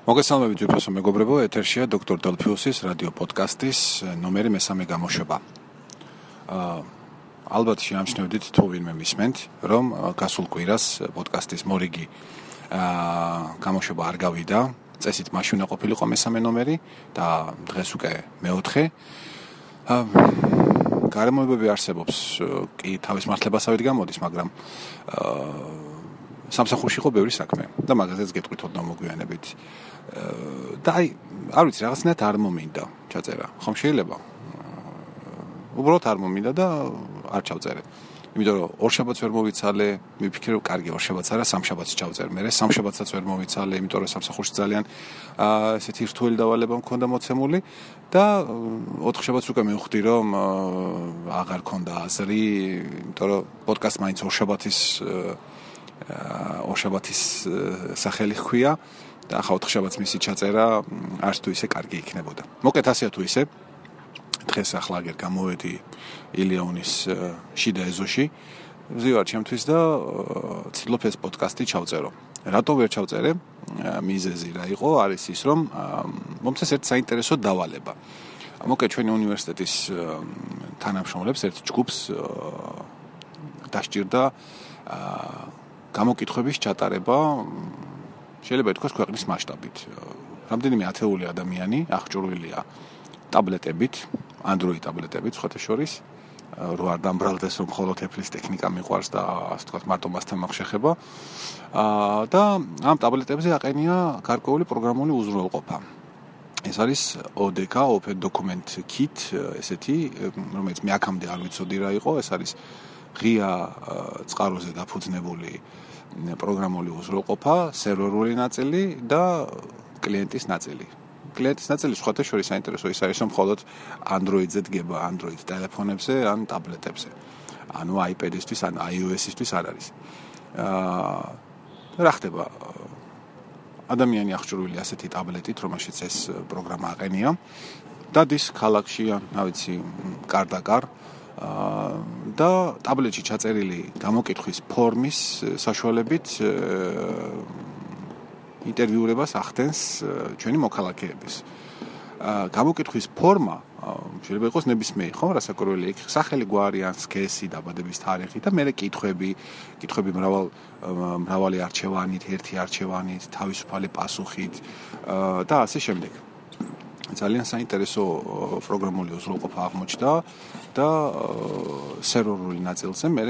მოგესალმებით უფროსო მეგობრებო, ეთერშია დოქტორ დელფიუსის რადიო პოდკასტის ნომერი მესამე გამოშვება. აა ალბათ შეამჩნევდით თუ ვინმე მისმენთ, რომ გასულ კვირას პოდკასტის მორიგი აა გამოშვება არ გავიდა. წესით მაშინ უნდა ყოფილიყო მესამე ნომერი და დღეს უკვე მეოთხე. აა გარემოებები არსებობს, კი თავის მართლებასავით გამოდის, მაგრამ აა სამსახურში ხო ბევრი საქმე და მაგაზეც გეტყვით ოდნავ მოგვიანებით. და აი, არ ვიცი, რაღაცნაირად არ მომინდა ჩაწერა. ხომ შეიძლება? უბრალოდ არ მომინდა და არ ჩავწერე. იმიტომ რომ ორ შაბათს ვერ მოვიცალე, მიფიქრე რომ კარგი ორ შაბათს არა, სამ შაბათს ჩავწერ. მე სამ შაბათსაც ვერ მოვიცალე, იმიტომ რომ სამსახურში ძალიან აა ესეთი რთული დავალება მქონდა მოცემული და ოთხ შაბათს უკვე მივხვდი რომ აღარ ქონდა აზრი, იმიტომ რომ პოდკასტ მაინც ორ შაბათის ორშაბათის სახელი ხქვია და ახლა ოთხშაბათს მისი ჩაწერა არც თუ ისე კარგი იქნებოდა. მოკეთ ასეა თუ ისე დღეს ახლა აგერ გამოვედი ილიონის შიდა ეზოში ვზივარ ჩემთვის და ცდილობ ეს პოდკასტი ჩავწერო. რატო ვერ ჩავწერე? მიზეზი რა იყო? არის ის რომ მომწეს ერთ საინტერესო დავალება. მოკეთ ჩვენი უნივერსიტეტის თანამშრომლებს ერთ ჯგუფს დასჭირდა აა გამოკითხების ჩატარება შეიძლება ითქვას ქვეყნის მასშტაბით. რამდენიმე ათეული ადამიანი აღჭურვილია ტაბლეტებით, Android ტაბლეტებით, სხვა შორის რო არ დამბრალდეს რომ მხოლოდ Apple-ის ტექნიკა მიყვარს და ასე ვთქვათ მარტო მასთან მოხშეხება. აა და ამ ტაბლეტებზე აყენია გარკვეული პროგრამული უზრუნველყოფა. ეს არის ODK Open Document Kit, ესეთი, რომელიც მე აქამდე არ ვიცოდი რა იყო, ეს არის ღია წყაროზე დაფუძნებული პროგრამული უზრუნველყოფა, სერვერული ნაწილი და კლიენტის ნაწილი. კლიენტის ნაწილი სხვათა შორის საინტერესო ის არის, რომ მხოლოდ Android-ზე დგება, Android ტელეფონებზე ან ტაბლეტებზე. ანუ iPad-ისთვის ან iOS-ისთვის არ არის. აა რა ხდება? ადამიანი აღჭურვილი ასეთი ტაბლეტით, რომელშიც ეს პროგრამა აყენია. დადის ქალაქში, რა ვიცი, კარდაკარ, და ტაბლეტში ჩაწერილი გამოკითხვის ფორმის საშუალებით ინტერვიურებას ახდენს ჩვენი მოქალაქეების. გამოკითხვის ფორმა შეიძლება იყოს ნებისმიერი, ხო, რასაკვირველი იქ სახელი გვარი ან სქესი დაბადების თარიღი და მე კითხვები, კითხვები მრავალ მრავალი არჩევანით, ერთი არჩევანით, თავისუფალი პასუხით და ასე შემდეგ. ძალიან საინტერესო პროგრამული უზრუნველყოფა აღმოჩნდა და სერვერული ნაწილზე მე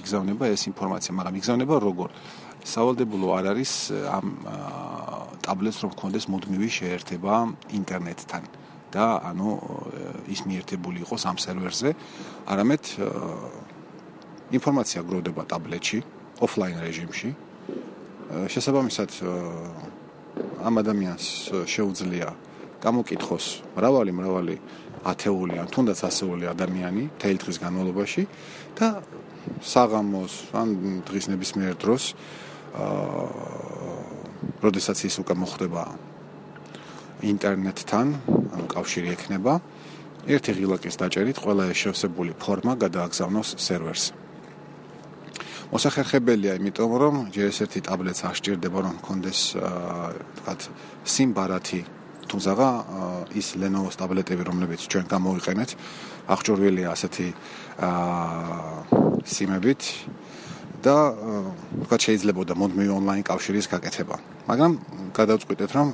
იგზავნება ეს ინფორმაცია, მაგრამ იგზავნება როგორ? სავალდებულო არ არის ამ ტაბლეტს რომ გქონდეს მუდმივი შეერთება ინტერნეტთან და ანუ ის მიერთებული იყოს ამ სერვერზე, არამედ ინფორმაცია გროვდება ტაბლეტში, ოფლაინ რეჟიმში. შესაბამისად ამ ადამიანს შეუძლია გამოკითხოს. მრავალი მრავალი ათეული ან თუნდაც ასეული ადამიანი თელი დღის განმავლობაში და საღამოს ან დღის ნებისმიერ დროს აა როდესაც ის უკვე მოხდება ინტერნეტთან კავშირი ექნება ერთი ღილაკის დაჭერით ყველა ეს შევსებული ფორმა გადააგზავნოს სერვერს. მოსახერხებელია იმიტომ რომ ჯერ ეს ერთი ტაბლეტს არ სჭირდება რომ კონდეს აა თქვათ სიმბარათი თუმცა ის Lenovo-ს ტაბლეტები რომლებიც ჩვენ გამოვიყენეთ აღჭურვილია ასეთი აა სიმებით და თქვა შეიძლებოდა მოდმივი ონლაინ კავშირის გაკეთება. მაგრამ გადავწყვიტეთ რომ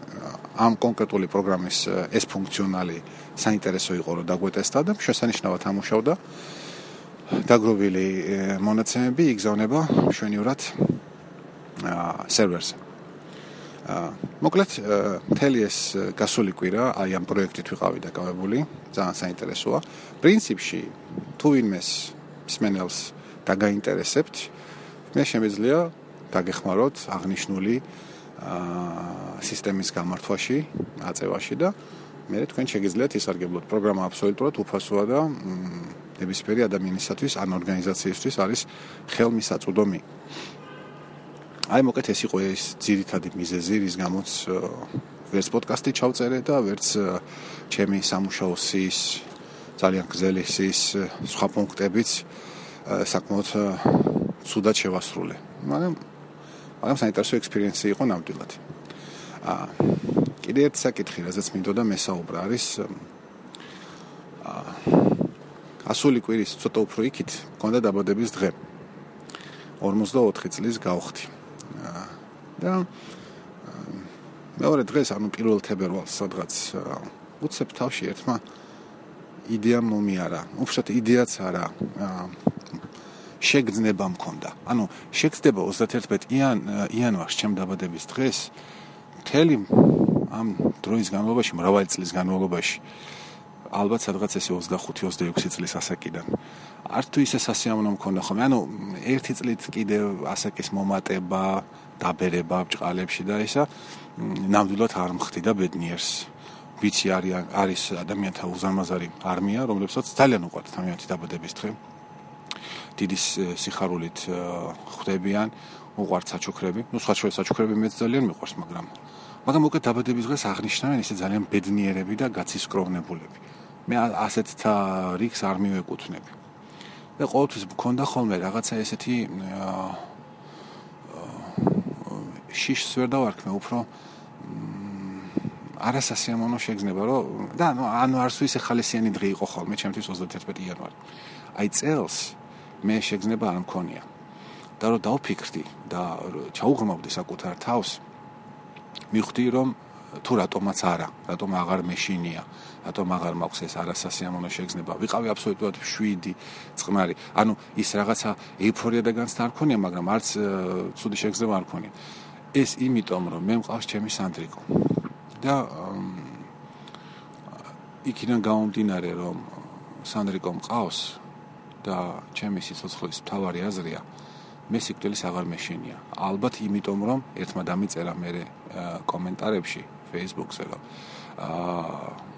ამ კონკრეტული პროგრამის ეს ფუნქციონალი საინტერესო იყო რომ დაგვეტესტა და შესანიშნავად ამუშავდა. დაგროვილი მონაცემები იგზავნება მშვენივრად აა სერვერზე მოკლედ მთელი ეს გასული კვირა აი ამ პროექტით ვიყავი დაკავებული ძალიან საინტერესოა. პრინციპში თუ ვინმეს სმენელს დაგაინტერესებთ მე შემიძლია დაგეხმაროთ აღნიშნული აა სისტემის გამართვაში აწევაში და მე თქვენ შეგიძლიათ ისარგებლოთ. პროგრამა აბსოლუტურად უფასოა და ნებისმიერი ადამიანისათვის ან ორგანიზაციისთვის არის ხელმისაწვდომი აი მოკეთ ეს იყო ეს ძირითადი მიზეზი რის გამოც ვერც პოდკასტი ჩავწერე და ვერც ჩემი სამუშაო სის ძალიან გზელი სის სხვა პუნქტებიც საკმაოდ ცუდად შევასრულე მაგრამ მაგრამ საინტერესო ექსპერიენსი იყო ნამდვილად აა კიდე ერთ საკითხი, რასაც მინდოდა მესაუბრა, არის აა ასული კვირის ცოტა უფრო იქით, მქონდა დაბადების დღე. 54 წლის გავხდი. და მეორე დღეს, ანუ პირველ თებერვალს, სადღაც უცებ თავში ერთმა იდეა მომიარა. უბრალოდ იდეაც არა. შეგძნება მქონდა. ანუ შეგძნება 31 იან იანვარს ჩემ დაბადების დღეს მთელი ამ დროის განმავლობაში, მრავალი წლის განმავლობაში ალბათ სადღაც ესე 25-26 წლის ასაკიდან. არ თუ ისე სასიამოვნო მქონდა ხოლმე. ანუ ერთი წლით კიდე ასაკის მომატება, დაბერება ბჭყალებში და ისა ნამდვილად არ მხდიდა ბედნიერს. ვიცი არის არის ადამიანთა უზარმაზარი არმია, რომლებსაც ძალიან უყვართ თამიანთი დაბადების დღე. დიდი სიხარულით ხვდებიან, უყვართ საჩუქრები. ნუ სხვა შორის საჩუქრები მეც ძალიან მიყვარს, მაგრამ მაგრამ უკვე დაბადების დღეს აღნიშნავენ ისე ძალიან ბედნიერები და გაცისკროვნებულები. მე ასეთთა რიქს არ მივეკუთვნები. და ყოველთვის მქონდა ხოლმე რაღაცა ესეთი შიშს ვერ დავარქმე, უფრო არასასიამოვნო შეგზნება, რომ და ანუ ანუ არც ისე ხალისიანი დღე იყო ხოლმე ჩემთვის 31 იანვარი. აი წელს მე შეგზნება არ მქონია. და რომ დავფიქრდი და ჩაუღრმავდი საკუთარ თავს, მივხვდი რომ თუ რატომაც არა, რატომ აღარ მეშინია, რატომ აღარ მაქვს ეს არასასიამოვნო შეგზნება. ვიყავი აბსოლუტურად შვიდი, წყნარი. ანუ ის რაღაცა ეიფორია და განცდა არ მქონია, მაგრამ არც ცუდი შეგზნება არ მქონია. ეს იმიტომ რომ მე მყავს ჩემი სანდრიკო. და იქიდან გამომდინარე რომ სანდრიკო მყავს და ჩემი სიცოცხლის მთავარი აზრია მე სიკვდილის აღარ მეშინია ალბათ იმიტომ რომ ერთმა დამიწერა მე კომენტარებში Facebook-ზე რომ აა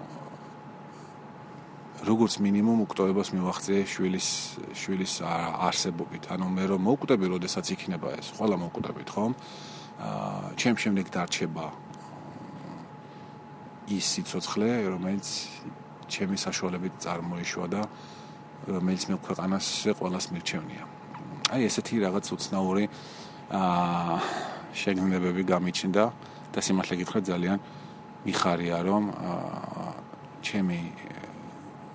როგორც მინიმუმ უკტოებას მივახცე შვილის შვილის არსებობით. ანუ მე რომ მოკვდები როდესაც იქნება ეს ყველა მოკვდებით ხომ? აა ჩემ შემდეგ დარჩება ის სიცოცხლე, რომელიც ჩემი საშუალებით წარმოიშვა და რომელიც მე ქვეყანას ყველას მირჩევნია. აი ესეთი რაღაც უცნაური აა შეგნებები გამიჩნდა და სიმართლე გითხრათ ძალიან მიხარია რომ ჩემი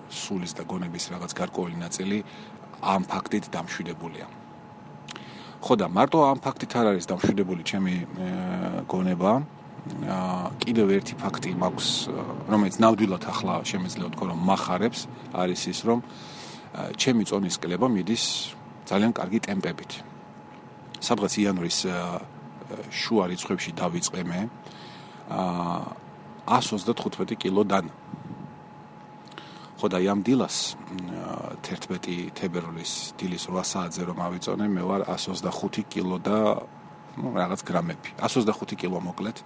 სულის და გონების რაღაც გარკვეული ნაწილი ამ ფაქტით დამშვიდებულია. ხო და მარტო ამ ფაქტით არ არის დამშვიდებული ჩემი გონება, კიდევ ერთი ფაქტი მაქვს, რომელიც ნამდვილად ახლა შემეძლია ვთქვა, რომ מחარებს არის ის, რომ ჩემი წონის კლება მიდის ძალიან კარგი ტემპებით. სადღაც იანვრის შუა რიცხვებში დავიწყე მე. აა 135 კილოდან. ხო და ამ დილას 11 თებერვლის დილის 8 საათზე რომ ავიწონე, მე ვარ 125 კილო და ну რაღაც გრამები 125 კილო მოკლედ.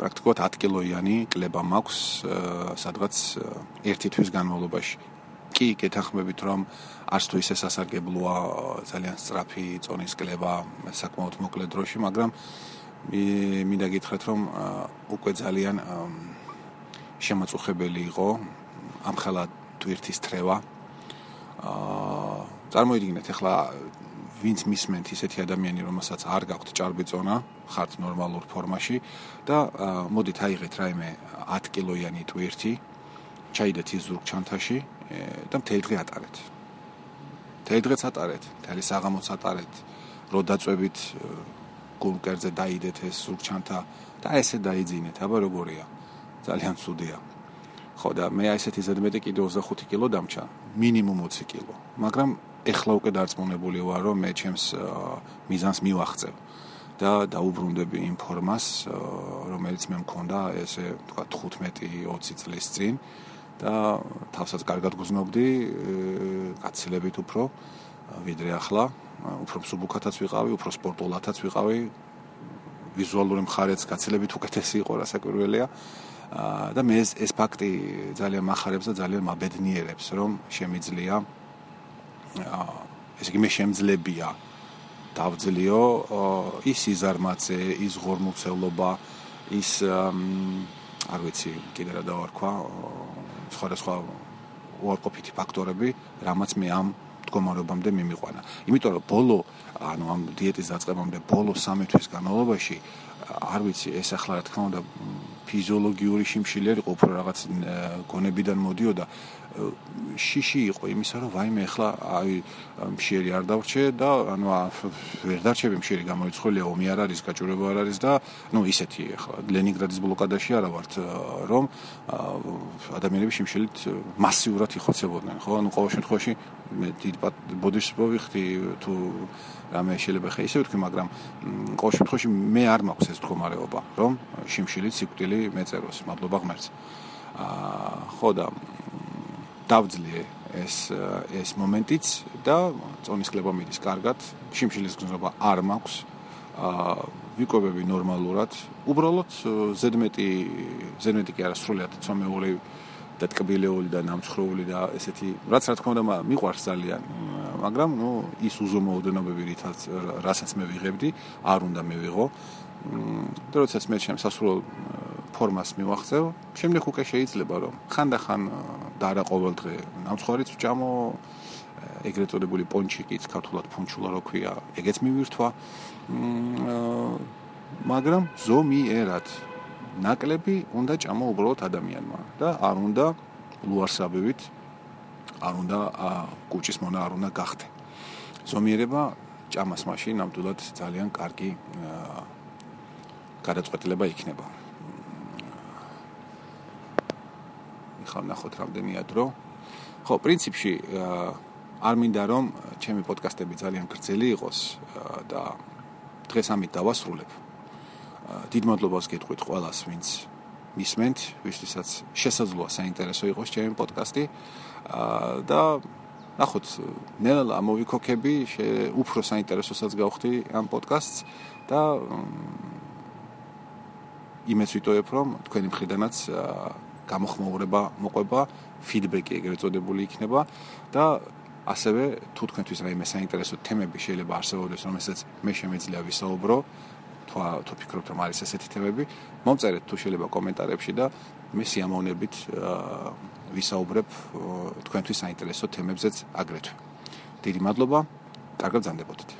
პრაქტიკულად 10 კილოიანი კლება მაქვს სადღაც ერთი თვის განმავლობაში კი გეთახმებით რომ არც თუ ისე სასარგებლოა ძალიან სწრაფი წონის კლება საკმაოდ მოკლე დროში მაგრამ მინდა გითხრათ რომ უკვე ძალიან შემაწუხებელი იყო ამ ხელა თვირთის თრევა აა წარმოიდგინეთ ახლა ვინც მისმენთ ისეთი ადამიანი, რომელსაც არ გაქვთ ჭარბი-წონა, ხართ ნორმალურ ფორმაში და მოდით აიღეთ რაიმე 10 კილოიანი ტვირთი, ჩაიდეთ ის ზურგ ჩანთაში და მთელი დღე ატარეთ. მთელი დღეც ატარეთ, მთელი საღამოც ატარეთ, რო დაწვევით გულკერძე დაიდეთ ეს ზურგ ჩანთა და ესე დაიძინეთ, აბა როგორია? ძალიან ცუდია. ხო და მე ესეთი ზედმეტი კიდე 25 კილო დამჭა, მინიმუმ 20 კილო, მაგრამ ეხლა უკვე დარწმუნებული ვარ, რომ მე ჩემს მიზანს მივახცევ და დაუბრუნდები იმ ფორმას, რომელიც მე მქონდა ესე თქვა 15-20 წლის წინ და თავსაც კარგად გზნობდი, გაცილებით უფრო ვიდრე ახლა, უფრო მსუბუქათაც ვიყავი, უფრო სპორტულათაც ვიყავი. ვიზუალური მხარეც გაცილებით უკეთესი იყო, რასაკვირველია. და მე ეს ეს ფაქტი ძალიან מחარებს და ძალიან მაბედნიერებს, რომ შემიძლია ესე იგი მე შემძლებია დავძლიო ის იზარმაცე, ის ღორმოცელობა, ის არ ვიცი, კიდე რა დავარქვა, სხვა სხვა უარყოფითი ფაქტორები, რამაც მე ამ მდგომარეობამდე მიმიყვანა. იმიტომ რომ ბოლო ანუ ამ დიეტის დაწყებამდე ბოლო 3 თვის განმავლობაში არ ვიცი ეს ახლა რა თქმა უნდა ფიზიოლოგიური შიმშილერი ყოფ რა რაღაც გონებიდან მოდიოდა შიში იყო იმისა რომ ვაიმე ახლა აი მშიერი არ დავრჩე და ანუ ვერ დარჩები მშიერი გამოიცხოლია ომი არ არის გაჭირება არ არის და ნუ ისეთი ახლა ლენინგრადის ბლოკადაში არა ვართ რომ ადამიანები შიმშილით მასიურად იხოცებოდნენ ხო? ანუ ყოველ შემთხვევაში მე დიდ ბოდიშს მოვიხდი თუ რამე შეიძლება ხე ისე ვთქვი მაგრამ ყოველ შემთხვევაში მე არ მაქვს ეს მდგომარეობა რომ შიმშილით სიკვდილი მეწეროს მადლობა ღმერთს. აა ხო და დავძლიე ეს ეს მომენტიც და წონისკლება მიდის კარგად. შიმშილის გზნობა არ მაქვს. აა ვიკვებები ნორმალურად. უბრალოდ ზედმეტი ზედმეტი კი არა სრულიად ცომეული და ტკბილეული და ნამცხროული და ესეთი რაც რა თქმა უნდა მიყვარს ძალიან. მაგრამ ნუ ის უზომო ოდენობები რითაც რასაც მე ვიღებდი არ უნდა მევიღო და როდესაც მე შემსასრულო ფორმას მივახცევ, შემდეგ უკვე შეიძლება რომ ხანდახან და არა ყოველ დღე ნამცხვარიც ვჭამო ეგრეთ წოდებული პონჩიკიც ქართულად ფუნჩულა რო ქვია, ეგეც მივირთვა. მაგრამ ზომიერად ნაკლები უნდა ჭამო უბრალოდ ადამიანმა და არ უნდა ლუარსაბებით არ უნდა კუჭის მონა არ უნდა გახდე. ზომიერება ჭამას მაშინ ნამდვილად ძალიან კარგი გადაწყვეტილება იქნება. ხარ ნახოთ რამდენია დრო. ხო, პრინციპში არ მინდა რომ ჩემი პოდკასტები ძალიან გრძელი იყოს და დღეს ამით დავასრულებ. დიდ მადლობას გეტყვით ყველას, ვინც მისმენთ, ვისთვისაც შესაძლოა საინტერესო იყოს ჩემი პოდკასტი. და ნახოთ, ნელა მოვიქოქები, უფრო საინტერესოსაც გავხდი ამ პოდკასტს და იმეც ვიტოებ, რომ თქვენი მხრიდანაც გამოხმაურება მოყვება, ფიდბექი ეგრეთ წოდებული იქნება და ასევე თუ თქვენთვის რაიმე საინტერესო თემები შეიძლება არსებობდეს, რომელსაც მე შემიძლია ვისაუბრო, თუ თუ ფიქრობთ რომ არის ესეთი თემები, მომწერეთ თუ შეიძლება კომენტარებში და მე სიამოვნებით ვისაუბრებ თქვენთვის საინტერესო თემებზეც აგრეთვე. დიდი მადლობა. კარგად ზანდებოდეთ.